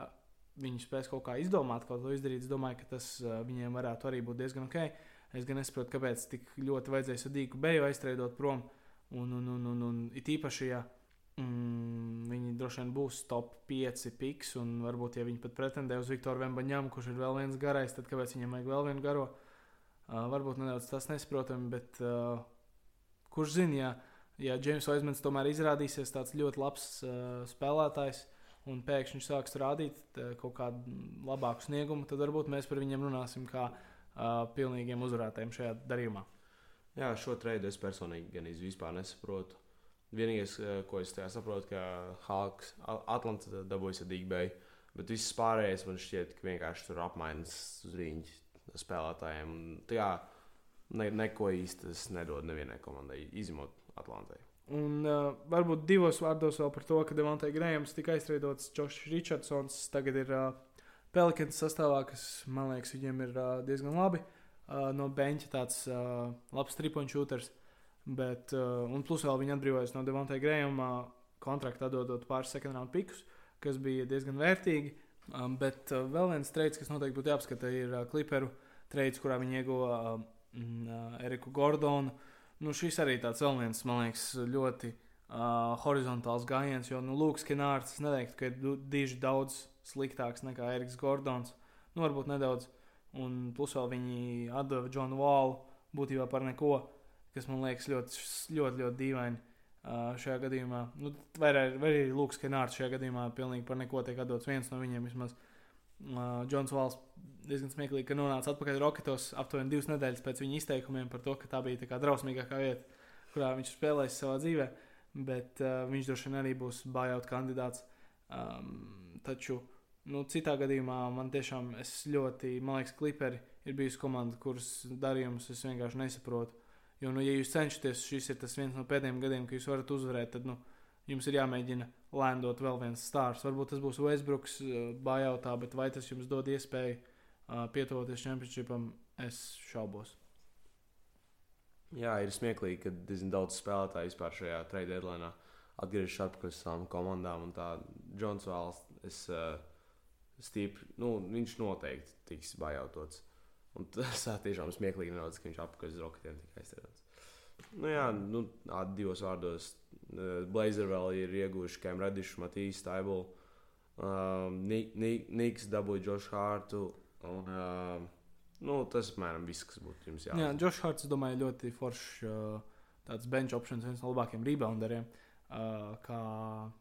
viņi spēs kaut kā izdomāt, kaut ko izdarīt, es domāju, ka tas uh, viņiem varētu arī būt diezgan ok. Es gan nesaprotu, kāpēc tik ļoti vajadzēja sadīku beju aizstreidot prom. Un, un, un, un, un it īpaši, ja mm, viņi droši vien būs top 5 piks, un varbūt, ja viņi pat pretendē uz Viktoru Vembaņām, kurš ir vēl viens garais, tad kāpēc viņam vajag vēl vienu garo? Uh, varbūt nedaudz tas nesaprotami, bet uh, Kurš zina, ja, ja James Vaismans tomēr izrādīsies tāds ļoti labs uh, spēlētājs un pēkšņi sāks rādīt uh, kaut kādu labāku sniegumu, tad varbūt mēs par viņiem runāsim kā uh, pilnīgiem uzvarētājiem šajā darījumā. Jā, šo trījus es personīgi gan vispār nesaprotu. Vienīgais, uh, ko es tajā saprotu, ka Hawks, Atlanta dabūja Digbeju, bet viss pārējais man šķiet, ka vienkārši tur apmaiņas uz rīņķa spēlētājiem. Un, tā, ne, neko īsti tas nedod nevienai komandai, izņemot Atlantai. Un uh, varbūt divos vārdos vēl par to, ka Devontai Grējams tika aizstrādāts Džošs Richardsons. Tagad ir uh, Pelikans sastāvā, kas man liekas, viņiem ir uh, diezgan labi. Uh, no beņķa tāds uh, labs tripoņu šūters. Bet, uh, un plus vēl viņi atbrīvojas no Devontai Grējama kontrakta atdodot pāris second round pikus, kas bija diezgan vērtīgi. Um, bet uh, vēl viens treids, kas noteikti būtu jāapskata, ir uh, Clipperu treids, kurā viņi ieguva uh, uh, Eriku Gordonu. Nu, šis arī tāds vēl viens, man liekas, ļoti uh, horizontāls gājiens, jo nu, Lūks Kenārds, neteiktu, ka ir diži daudz sliktāks nekā Eriks Gordons. Nu, varbūt nedaudz. Un plus vēl viņi atdeva Džonu Vālu būtībā par neko, kas man liekas ļoti, ļoti, ļoti dīvaini. Uh, šajā gadījumā, nu, vai arī, Lūks Kenārds šajā gadījumā pilnīgi par neko tiek atdots viens no viņiem vismaz. Uh, Džons Vals diezgan smieklīgi, ka nonāca atpakaļ Roketos aptuveni divas nedēļas pēc viņa izteikumiem par to, ka tā bija tā kā drausmīgākā vieta, kurā viņš spēlējis savā dzīvē. Bet uh, viņš droši vien arī būs buyout kandidāts. Um, taču nu, citā gadījumā man tiešām ļoti, man liekas, kliperi ir bijusi komanda, kuras darījumus es vienkārši nesaprotu. Jo, nu, ja jūs cenšaties, šis ir tas viens no pēdējiem gadiem, kad jūs varat uzvarēt, tad nu, jums ir jāmēģina lēndot vēl viens stāsts. Varbūt tas būs Westbrooks uh, buyoutā, bet vai tas jums dod iespēju uh, pietuvoties championshipam, es šaubos. Jā, ir smieklīgi, ka diezgan daudz spēlētāju vispār šajā trade deadline atgriežas atpakaļ uz savām komandām. Un tā Džons Vāls, es uh, stīpri, nu, viņš noteikti tiks bajautots. Un tas tiešām smieklīgi nedaudz, ka viņš atpakaļ uz roketiem tikai aizsardzēts. Nu, jā, nu, divos vārdos. Blazer vēl ir ieguvuši Kēmu Redišu, Matīs Staibulu. Um, Niks dabūja Džošu Hārtu. Un, uh, Nu, tas apmēram viss, kas būtu jums jāsaka. Jā, Džošs Harts, domāju, ļoti foršs tāds bench options, viens no labākajiem rebounderiem, kā,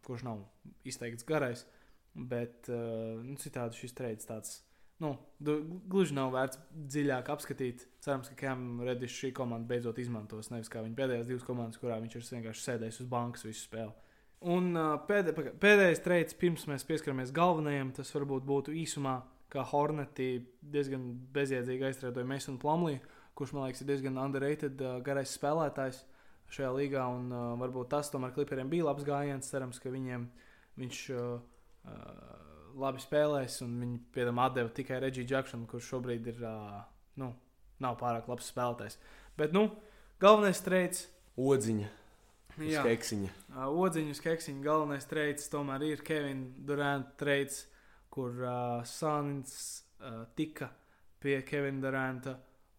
kurš nav izteikts garais. Bet nu, citādi šis trades tāds. Nu, gluži nav vērts dziļāk apskatīt. Cerams, ka Kēmam Redis šī komanda beidzot izmantos. Nevis kā viņa pēdējās divas komandas, kurā viņš ir vienkārši sēdējis uz bankas visu spēli. Un pēdē, pēdējais treids, pirms mēs pieskaramies galvenajam, tas varbūt būtu īsumā kā Horneti diezgan bezjēdzīgi aizstrādāja Masonu Plumlī, kurš man liekas ir diezgan underrated garais spēlētājs šajā līgā. Un, varbūt tas tomēr klipriem bija labs gājiens. Cerams, ka viņiem viņš uh, labi spēlēs. Un viņi piemēram atdeva tikai Regiju Jacksonu, kurš šobrīd ir uh, nu, nav pārāk labs spēlētājs. Bet nu, galvenais streids. Odziņa. Jā, keksiņa. Uh, odziņa uz keksiņa. Galvenais streids tomēr ir Kevina Durant streids kur uh, Sānis uh, tika pie Kevina Duranta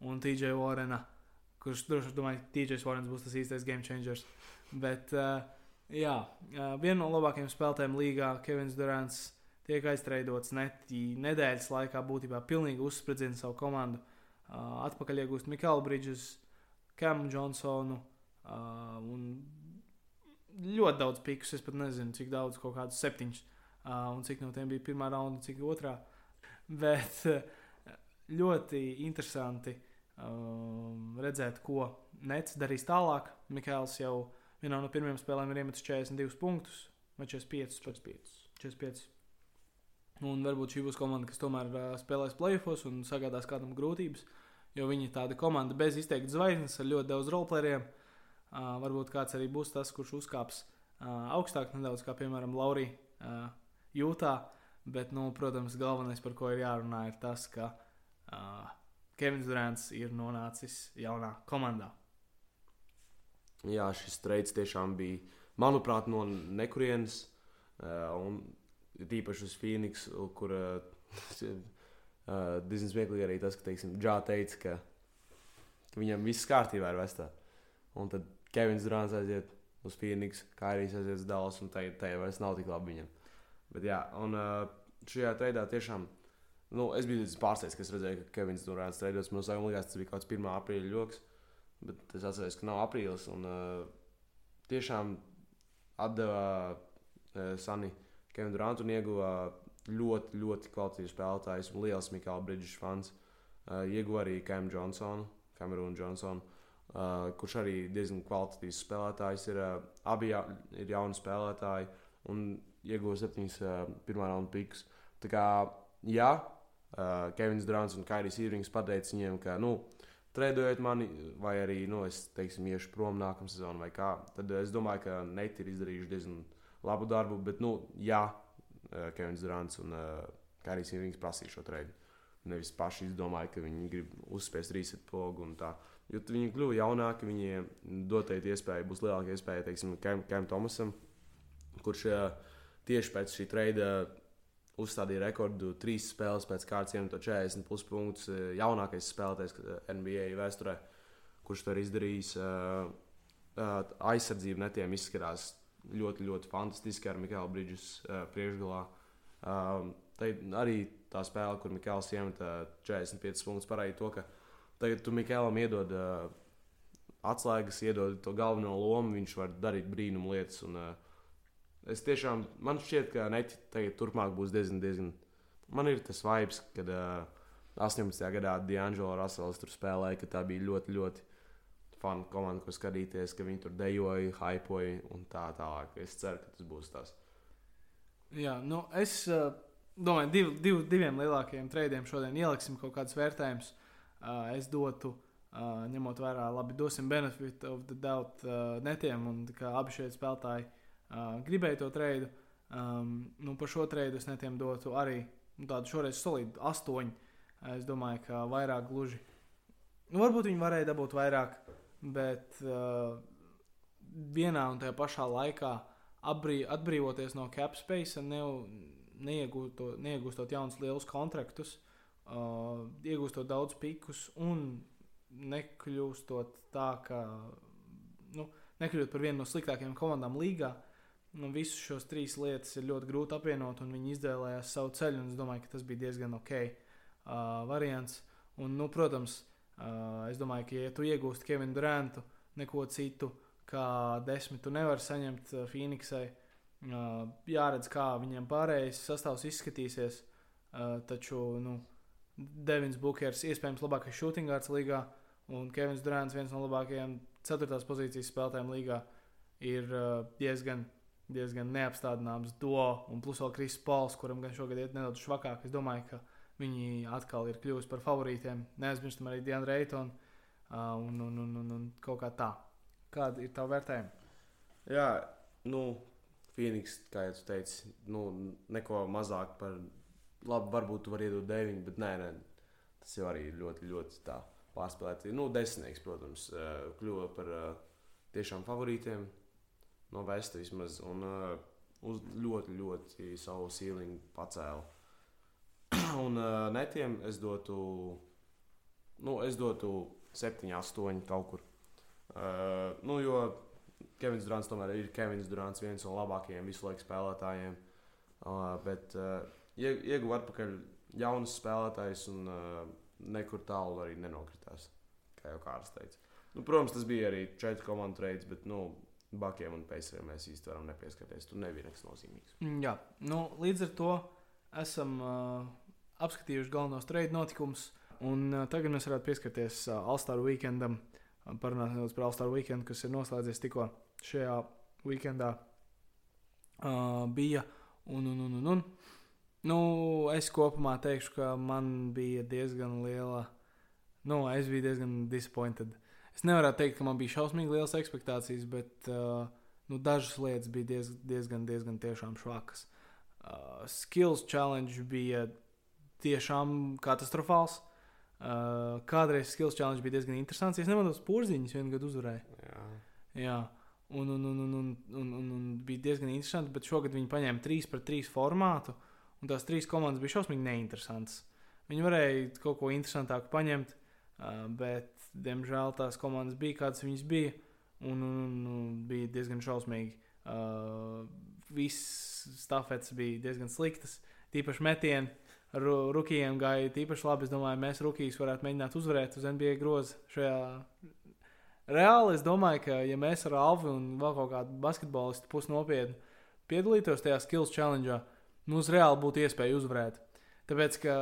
un TJ Warrena, kurš droši vien TJ Warrens būs tas īstais game changers. Bet, uh, jā, uh, viena no labākajiem spēlētājiem līgā, Kevins Durants, tiek aiztreidots netī nedēļas laikā, būtībā pilnīgi uzspridzina savu komandu. Uh, atpakaļ iegūst Mikālu Bridges, Kamu Johnsonu uh, un ļoti daudz pikus. Es pat nezinu, cik daudz, kaut kādus septiņus. Uh, un cik no tiem bija pirmā raunda, cik otrā. Bet ļoti interesanti um, redzēt, ko Nets darīs tālāk. Mikls jau vienā no pirmajām spēlēm ir iemetis 42 punktus vai 45. 45. 45. Un varbūt šī būs komanda, kas tomēr uh, spēlēs playoffs un sagādās kādam grūtības. Jo viņi ir tāda komanda bez izteikta zvaigznes, ar ļoti daudz roleplayeriem. Uh, varbūt kāds arī būs tas, kurš uzkāps uh, augstāk nedaudz, kā piemēram Laurija. Uh, jūtā. Bet, nu, protams, galvenais, par ko ir jārunā, ir tas, ka uh, Kevins Durants ir nonācis jaunā komandā. Jā, šis streids tiešām bija, manuprāt, no nekurienes. Uh, un tīpaši uz Phoenix, kur uh, uh, diezgan smieklīgi arī tas, ka, teiksim, Džā teica, ka, ka viņam viss kārtībā ir vestā. Un tad Kevins Durants aiziet uz Phoenix, kā arī aiziet uz Dallas, un tai, tai vairs nav tik labi viņam. Bet, jā, un šajā treidā tiešām nu, es biju pārsteigts, ka es redzēju, ka Kevins Durants treidos. Man liekas, tas bija kaut kāds 1. aprīļa joks, bet es atceros, ka nav aprīlis. Un uh, tiešām atdeva uh, Sani Kevinu Durantu un ieguva ļoti, ļoti kvalitatīvs spēlētājs un liels Mikls Bridges fans. Uh, ieguva arī Kēmu Johnsonu, Kamerūnu Johnsonu. Uh, kurš arī diezgan kvalitatīvs spēlētājs ir. Uh, abi ja, ir jauni spēlētāji. Un ieguva septiņas uh, pirmā raunda pikus. Tā kā, jā, uh, Kevins Durants un Kairijs Irvings pateica viņiem, ka, nu, trēdojiet mani, vai arī, nu, es, teiksim, iešu prom nākamā sezonā, vai kā. Tad es domāju, ka Neti ir izdarījuši diezgan labu darbu, bet, nu, jā, uh, Kevins Durants un uh, Kairijs Irvings prasīja šo trēdu. Nevis paši izdomāja, ka viņi grib uzspiest reset pogu un tā. Jo viņi kļuva jaunāki, viņiem dotajai iespēja būs lielāka iespēja, teiksim, Kēm Tomasam, kurš uh, tieši pēc šī treida uzstādīja rekordu trīs spēles pēc kārtas, iemetot 40 plus punktus. Eh, jaunākais spēlētājs eh, NBA vēsturē, kurš to ir izdarījis. Eh, aizsardzība netiem izskatās ļoti, ļoti fantastiski ar Mikālu Brīdžus priekšgalā. Tā arī tā spēle, kur Mikls iemeta 45 punktus, parādīja to, ka tagad tu Mikēlam iedod atslēgas, iedod to galveno lomu, viņš var darīt brīnumu lietas. Un, uh, Es tiešām, man šķiet, ka neķi tagad turpmāk būs diezgan, diezgan man ir tas vibes, kad uh, 18. gadā D'Angelo Russells tur spēlēja, ka tā bija ļoti, ļoti fanu komanda, ko skatīties, ka viņi tur dejoja, hypoja un tā tālāk. Es ceru, ka tas būs tas. Jā, nu es uh, domāju, div, div, diviem lielākajiem treidiem šodien ieliksim kaut kādus vērtējumus. Uh, es dotu, uh, ņemot vērā, labi, dosim benefit of the doubt uh, netiem, un kā abi šie spēlētāji uh, gribēja to treidu. Um, nu, par šo treidu es netiem dotu arī nu, tādu šoreiz solidu astoņu. Es domāju, ka vairāk gluži. Nu, varbūt viņi varēja dabūt vairāk, bet uh, vienā un tajā pašā laikā atbrī, atbrīvoties no cap space, ne, neiegūstot, neiegūstot jaunus lielus kontraktus, uh, iegūstot daudz pikus un nekļūstot tā, ka nu, nekļūt par vienu no sliktākajām komandām līgā. Nu, visus šos trīs lietas ir ļoti grūti apvienot, un viņi izvēlējās savu ceļu. Es domāju, ka tas bija diezgan ok uh, variants. Un, nu, protams, uh, es domāju, ka, ja tu iegūsti Kevinu Durantu, neko citu kā desmitu nevar saņemt uh, Phoenixai, uh, jāredz, kā viņiem pārējais sastāvs izskatīsies. Uh, taču nu, Devins Bookers iespējams labākais shooting guards līgā, un Kevins Durants viens no labākajiem ceturtās pozīcijas spēlētājiem līgā ir uh, diezgan diezgan neapstādināms duo, un plus vēl Kris Pols, kuram gan šogad iet nedaudz švakāk. Es domāju, ka viņi atkal ir kļuvuši par favorītiem. Neaizmirstam arī Dianu Reitonu uh, un, un, un, un, un kaut kā tā. Kāda ir tava vērtējuma? Jā, nu, Phoenix, kā jau teici, nu, neko mazāk par labi, varbūt tu vari iedot 9, bet nē, nē, tas jau arī ļoti, ļoti tā pārspēlēti. Nu, desmitnieks, protams, kļuva par tiešām favorītiem no Vesta vismaz. Un uz ļoti, ļoti savu sīlingu pacēlu. Un uh, netiem es dotu, nu, es dotu 7, 8 kaut kur. Uh, nu, jo Kevins Durants tomēr ir Kevins Durants, viens no labākajiem visu laiku spēlētājiem. Uh, bet uh, ieguva atpakaļ jaunus spēlētājus un uh, nekur tālu arī nenokritās. Kā jau Kārs teica. Nu, protams, tas bija arī četru komandu reids, bet nu, Bakiem un Pēcējiem mēs īsti varam nepieskarties. Tur nebija nekas nozīmīgs. Jā, nu, līdz ar to esam uh, apskatījuši galvenos trade notikumus. Un tagad mēs varētu pieskarties All-Star weekendam, parunāt nedaudz par All-Star weekendu, kas ir noslēdzies tikko šajā weekendā. Uh, bija un, un, un, un, un. Nu, es kopumā teikšu, ka man bija diezgan liela. Nu, es biju diezgan disappointed es nevaru teikt, ka man bija šausmīgi liels expectācijas, bet uh, nu, dažas lietas bija diez, diezgan, diezgan tiešām švakas. Uh, skills challenge bija tiešām katastrofāls. Uh, kādreiz skills challenge bija diezgan interesants. Es nemanāšu, porziņš vienu gadu uzvarēja. Jā. Jā. Un, un, un, un, un, un, un, un bija diezgan interesanti, bet šogad viņi paņēma 3 pret 3 formātu, un tās trīs komandas bija šausmīgi neinteresantas. Viņi varēja kaut ko interesantāku paņemt, uh, bet diemžēl tās komandas bija kādas viņas bija, un, un, un, un bija diezgan šausmīgi. Uh, viss stafets bija diezgan sliktas, tīpaši metieni. Ru, rukijiem gāja tīpaši labi. Es domāju, mēs rukijus varētu mēģināt uzvarēt uz NBA groza šajā. Reāli es domāju, ka ja mēs ar Alvu un vēl kaut kādu basketbolistu pusnopietni piedalītos tajā skills challenge, mums reāli būtu iespēja uzvarēt. Tāpēc, ka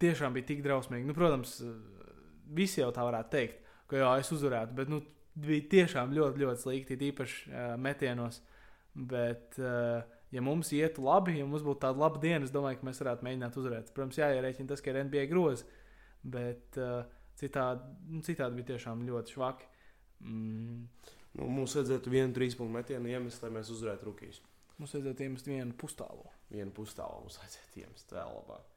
tiešām bija tik drausmīgi. Nu, protams, visi jau tā varētu teikt, ka jā, es uzvarētu, bet nu, bija tiešām ļoti, ļoti slikti, īpaši uh, metienos. Bet, uh, ja mums ietu labi, ja mums būtu tāda laba diena, es domāju, ka mēs varētu mēģināt uzvarēt. Protams, jāierēķina tas, ka ir NBA grozi, bet uh, citādi, nu, citādi bija tiešām ļoti švaki. Mm. Nu, mums vajadzētu vienu trīs punktu metienu iemest, lai mēs uzvarētu rookies. Mums vajadzētu iemest vienu pustālu. Vienu pustālu mums vajadzētu iemest vēl labāk.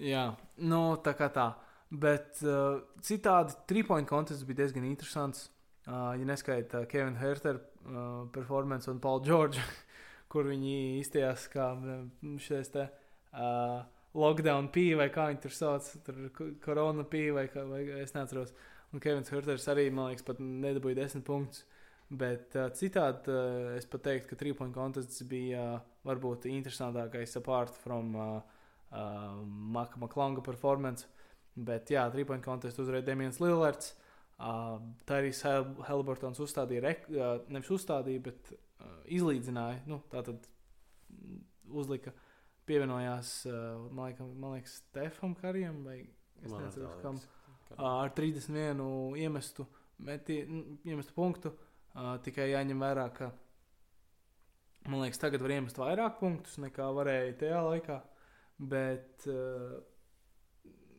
Jā, nu tā kā tā. Bet uh, citādi trīspoint kontests bija diezgan interesants. Uh, ja neskaita Kevina Hertera uh, performance un Paula Čorģa, kur viņi izstājās kā šis te uh, lockdown pīlā, vai kā viņi tur sauc, tur korona pīlā, vai, kā, vai es neatceros. Un Kevins Herters arī, man liekas, pat nedabūja desmit punktus. Bet uh, citādi uh, es pat teiktu, ka trīspoint kontests bija uh, varbūt interesantākais apart from uh, uh, Maka Maklanga performance. Bet, jā, trīspoint kontestu uzvarēja Demians Lillards. Uh, tā arī Helbertons uzstādīja, rek, uh, nevis uzstādīja, bet uh, izlīdzināja. Nu, tā tad uzlika pievienojās, uh, man, liekas, man liekas, Stefam Karijam vai es nezinu, kam. Uh, ar 31 iemestu, meti, n- iemestu punktu. Uh, tikai jāņem vērā, ka man liekas, tagad var iemest vairāk punktus nekā varēja tajā laikā. Bet uh,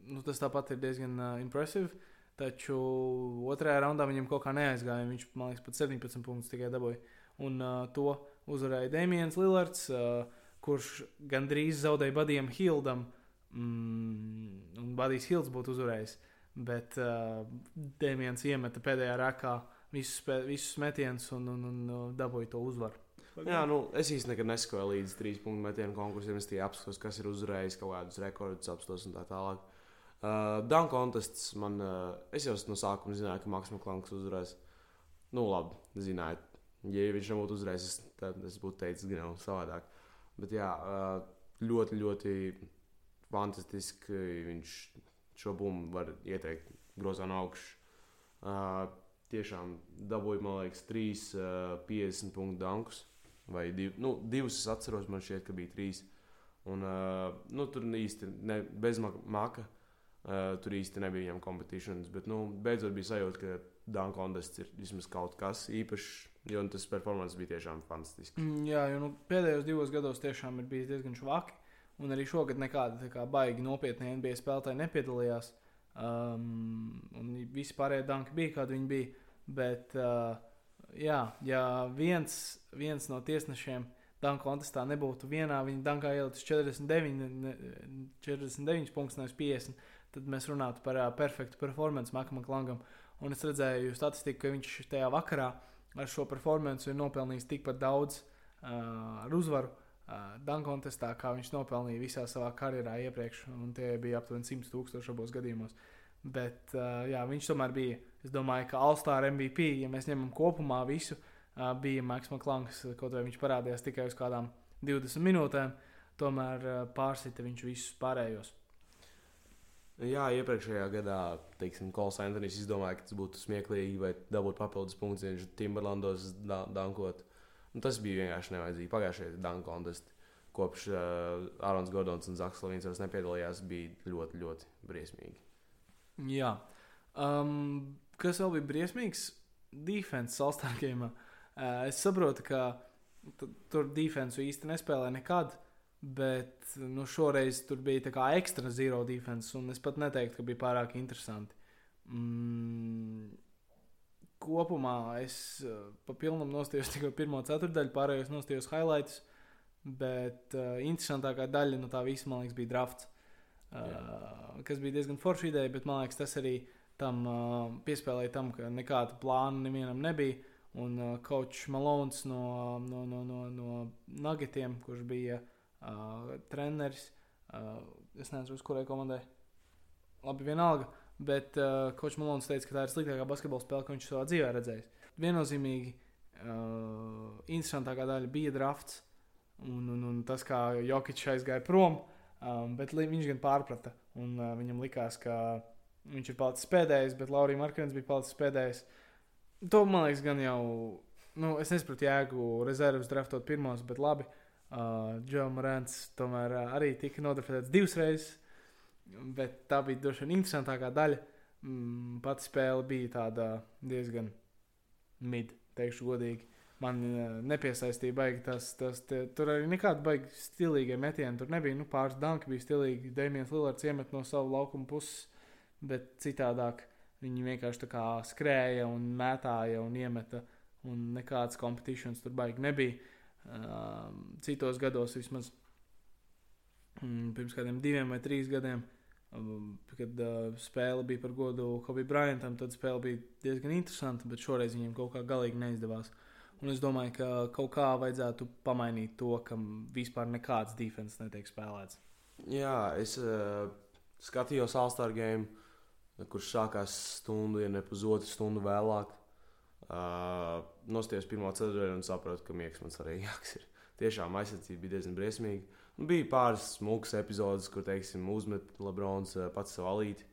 nu, tas tāpat ir diezgan uh, impresīvi. Taču otrajā raundā viņam kaut kā neaizgāja. Viņš, man liekas, pat 17 punktus tikai dabūja. Un uh, to uzvarēja Dēmijans Lillards, uh, kurš gandrīz zaudēja Badijam Hildam. Mm, un Badijs Hilds būtu uzvarējis. Bet uh, Dēmijans iemeta pēdējā rakā visus, visus metienus un, un, un uh, dabūja to uzvaru. Jā, nu, es īstenībā nesakoju līdz trīs punktu metienu konkursiem. Es tikai apskatos, kas ir uzvarējis kaut kādus rekordus, apstos un tā tālāk. Uh, Dunk contests man, uh, es jau no sākuma zināju, ka Maks Maklanks uzvarēs. Nu, labi, zināju. Ja viņš nebūtu es, tad es būtu teicis, ka nav savādāk. Bet jā, uh, ļoti, ļoti fantastiski. Viņš šo bumbu var ieteikt grozā no augšas. Uh, tiešām dabūja, man liekas, 3, uh, 50 punktu dunkus. Vai div, nu, divus es atceros, man šķiet, ka bija trīs. Un, uh, nu, tur īsti ne, bez maka. maka uh, tur īsti nebija viņam kompetīcijas. Bet nu, beidzot bija sajūta, ka Dunk contests ir vismaz kaut kas īpašs. Jo tas performance bija tiešām fantastisks. Mm, Jā, jo nu, pēdējos divos gados tiešām ir bijis diezgan švaki. Un arī šogad nekāda kā baigi nopietni NBA spēlētāji nepiedalījās. Um, un visi pārējie danki bija, kādi viņi bija. Bet, uh, jā, ja viens, viens no tiesnešiem danku kontestā nebūtu vienā, viņa dankā ielicis 49, ne- 49 punktus, nevis 50, tad mēs runātu par uh, perfektu performance Makam Klangam. Un es redzēju statistiku, ka viņš tajā vakarā ar šo performanci ir nopelnījis tikpat daudz uh, ar uzvaru uh, Dunk kontestā, kā viņš nopelnīja visā savā karjerā iepriekš. Un tie bija aptuveni 100 tūkstoši abos gadījumos. Bet uh, jā, viņš tomēr bija, es domāju, ka All-Star MVP, ja mēs ņemam kopumā visu, uh, bija Maks Maklanks, kaut vai viņš parādījās tikai uz kādām 20 minūtēm, tomēr uh, pārsita viņš visus pārējos. Jā, iepriekšējā gadā, teiksim, Kols Antonius izdomāja, ka tas būtu smieklīgi vai dabūt papildus punktus, ja viņš Timberlandos da dankot. Nu, tas bija vienkārši nevajadzīgi. Pagājušajā contest, kopš uh, Ārons Gordons un Zaks Lavins vairs nepiedalījās, bija ļoti, ļoti briesmīgi. Jā. Um, kas vēl bija briesmīgs? Defense salstāvījumā. Uh, es saprotu, ka tu- tur defensu īsti nespēlē nekad. Bet nu, šoreiz tur bija tā kā ekstra zero defense, un es pat neteiktu, ka bija pārāk interesanti. Mm, kopumā es uh, pa pilnam nostājos tikai pirmo ceturdaļu, pārējos nostājos highlights. Bet uh, interesantākā daļa no tā visa, man liekas, bija drafts. Uh, kas bija diezgan forša ideja, bet man liekas, tas arī tam uh, piespēlēja tam, ka nekāda plāna nevienam nebija. Un uh, Kočs Malons no, no, no, no, no Nuggetiem, kurš bija uh, treneris, uh, es nezinu, uz kurai komandai. Labi, vienalga. Bet uh, Kočs Malons teica, ka tā ir sliktākā basketbola spēle, ko viņš savā dzīvē redzējis. Viennozīmīgi, uh, interesantākā daļa bija drafts. Un, un, un tas, kā Jokic aizgāja prom, um, bet li- viņš gan pārprata. Un, uh, viņam likās, ka viņš ir palicis pēdējais, bet Laurija Markins bija palicis pēdējais. To man liekas, gan jau. Nu, es nesaprotu jēgu rezerves draftot pirmos, bet labi. Uh, Džo Morants tomēr uh, arī tika nodefinēts divas reizes. Bet tā bija droši vien interesantākā daļa. Mm, pati spēle bija tāda diezgan mid, teikšu godīgi. Man uh, nepiesaistīja baigi tas, tas te, tur arī nekāda baigi stilīga metiena. Tur nebija nu, pāris danki, bija stilīgi. Dēmijs Lillards iemet no savu laukumu puses, bet citādāk viņi vienkārši tā kā skrēja un mētāja un iemeta. Un nekādas kompetīcijas tur baigi nebija. Citos gados vismaz mm, pirms kādiem diviem vai trīs gadiem. Kad spēle bija par godu Kobe Bryantam, tad spēle bija diezgan interesanta, bet šoreiz viņiem kaut kā galīgi neizdevās. Un es domāju, ka kaut kā vajadzētu pamainīt to, ka vispār nekāds defense netiek spēlēts. Jā, es uh, skatījos All-Star game, kurš sākās stundu, ja ne pusotru stundu vēlāk. Uh, Nostājos pirmā ceturtajā un sapratu, ka miegs man svarīgāks ir. Tiešām aizsardzība bija diezgan briesmīga. Nu, bija pāris smukas epizodes, kur, teiksim, uzmet Lebrons pats savu alīti.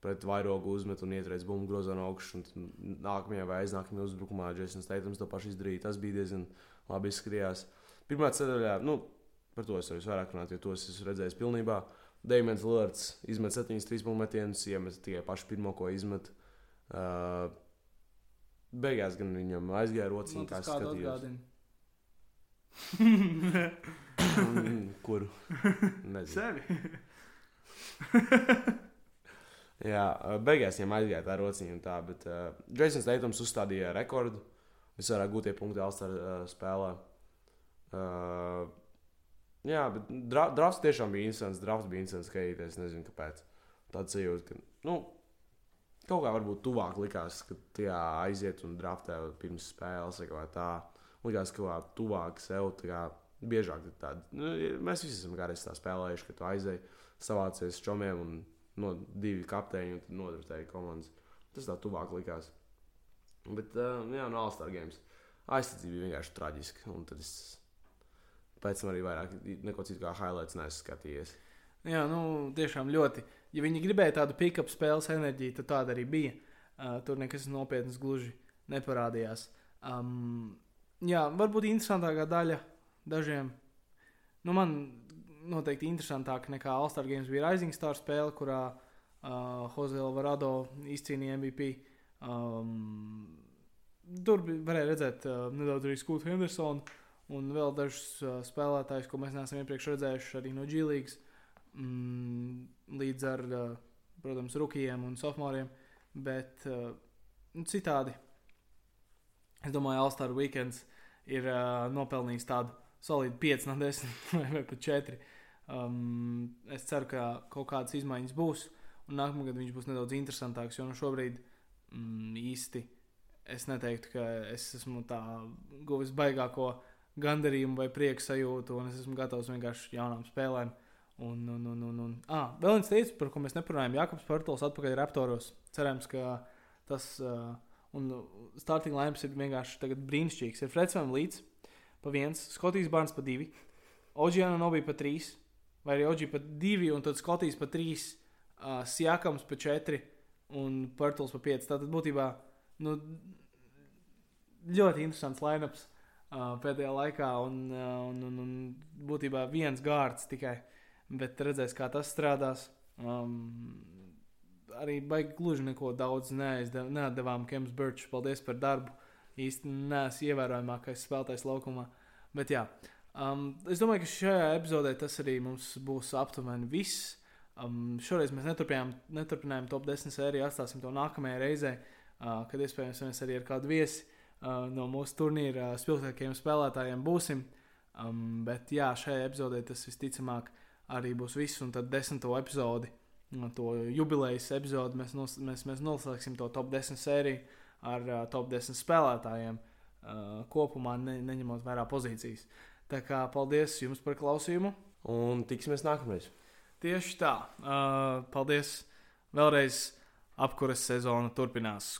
Pret vairogu uzmet un ietraiz bumbu grozā no augšas. Nākamajā vai aiznākamajā uzbrukumā Jasons Teitams to pašu izdarīja. Tas bija diezgan labi izskatījās. Pirmā ceturtajā, nu, par to es varu vairāk runāt, jo tos esmu redzējis pilnībā. Dēmons Lords izmet 7 3 punktu metienus, iemet tikai pašu pirmo, ko izmet. Uh, beigās gan viņam aizgāja Man kā. Mm, Kuru? Nezinu. Sevi. Jā, beigās viņam aizgāja tā rociņa un tā, bet uh, Jasons Teitums uzstādīja rekordu visvairāk gūtie punkti Alstar uh, spēlē. Uh, jā, bet dra drafts tiešām bija interesants. Drafts bija interesants skatīties. Es nezinu, kāpēc. Tāds sajūta, ka, nu, kaut kā varbūt tuvāk likās, ka tie aiziet un draftē pirms spēles vai tā. Likās, ka kaut kā tuvāk sev, kā biežāk ir tāda. Nu, mēs visi esam tā spēlējuši, ka tu aizēji savācies čomiem un no divi kapteiņi un nodrutēji komandas. Tas tā tuvāk likās. Bet, uh, jā, no All-Star Games. Aizsardzība bija vienkārši traģiska. Un tad es pēc tam arī vairāk neko citu kā highlights neesmu skatījies. Jā, nu, tiešām ļoti. Ja viņi gribēja tādu pick-up spēles enerģiju, tad tāda arī bija. Uh, tur nekas nopietns gluži neparādījās. Um, jā, varbūt interesantākā daļa dažiem. Nu, man noteikti interesantāk nekā All-Star Games bija Rising Star spēle, kurā uh, Jose Alvarado izcīnīja MVP. Um, tur varēja redzēt uh, nedaudz arī Skūtu Hendersonu un vēl dažus uh, spēlētājus, ko mēs neesam iepriekš redzējuši arī no G-Līgas. Mm, līdz ar, uh, protams, rookiem un sophomoriem. Bet uh, nu, citādi, es domāju, All-Star Weekends ir uh, nopelnījis tādu solidu 5 no 10 vai pat 4. Um, es ceru, ka kaut kādas izmaiņas būs, un nākamā gada viņš būs nedaudz interesantāks. Jo nu šobrīd mm, īsti es neteiktu, ka es esmu guvis baigāko gandarījumu vai prieku sajūtu, un es esmu gatavs vienkārši jaunām spēlēm. Un, un, un, un, un. Ah, vēl viens teicis, par ko mēs neparunājām. Jānis Pārtls atpakaļ Raptoros. Cerams, ka tas uh, un starting lineups ir vienkārši brīnišķīgs. Ir Freds Van Līdz pa viens, Skotijas Barns pa divi, Oģiāna Nobija pa trīs, vai arī Oģija pa divi, un tad Skotijas pa trīs, uh, Sjakams pa četri un Pārtls pa pieci. Tātad būtībā nu, ļoti interesants lineups uh, pēdējā laikā, un, uh, un, un, un būtībā viens gārds tikai. Bet redzēs, kā tas strādās. Um, arī baigi gluži neko daudz neaizdev, neatdevām Kems Birčs. Paldies par darbu. Īsti neesmu ievērojamākais spēlētājs laukumā. Bet jā, um, es domāju, ka šajā epizodē tas arī mums būs aptuveni viss. Um, šoreiz mēs neturpinājām, top 10 sēriju, atstāsim to nākamajā reizē, uh, kad iespējams mēs arī ar kādu viesi uh, no mūsu turnīra uh, spilgtākajiem spēlētājiem būsim. Um, bet jā, šajā epizodē tas visticamāk arī būs viss, un tad desmito epizodi, to jubilejas epizodi, mēs, nos, mēs, mēs noslēgsim to top 10 sēriju ar uh, top 10 spēlētājiem uh, kopumā, ne, neņemot vērā pozīcijas. Tā kā paldies jums par klausījumu. Un tiksimies nākamreiz. Tieši tā. Uh, paldies vēlreiz. Apkuras sezona turpinās.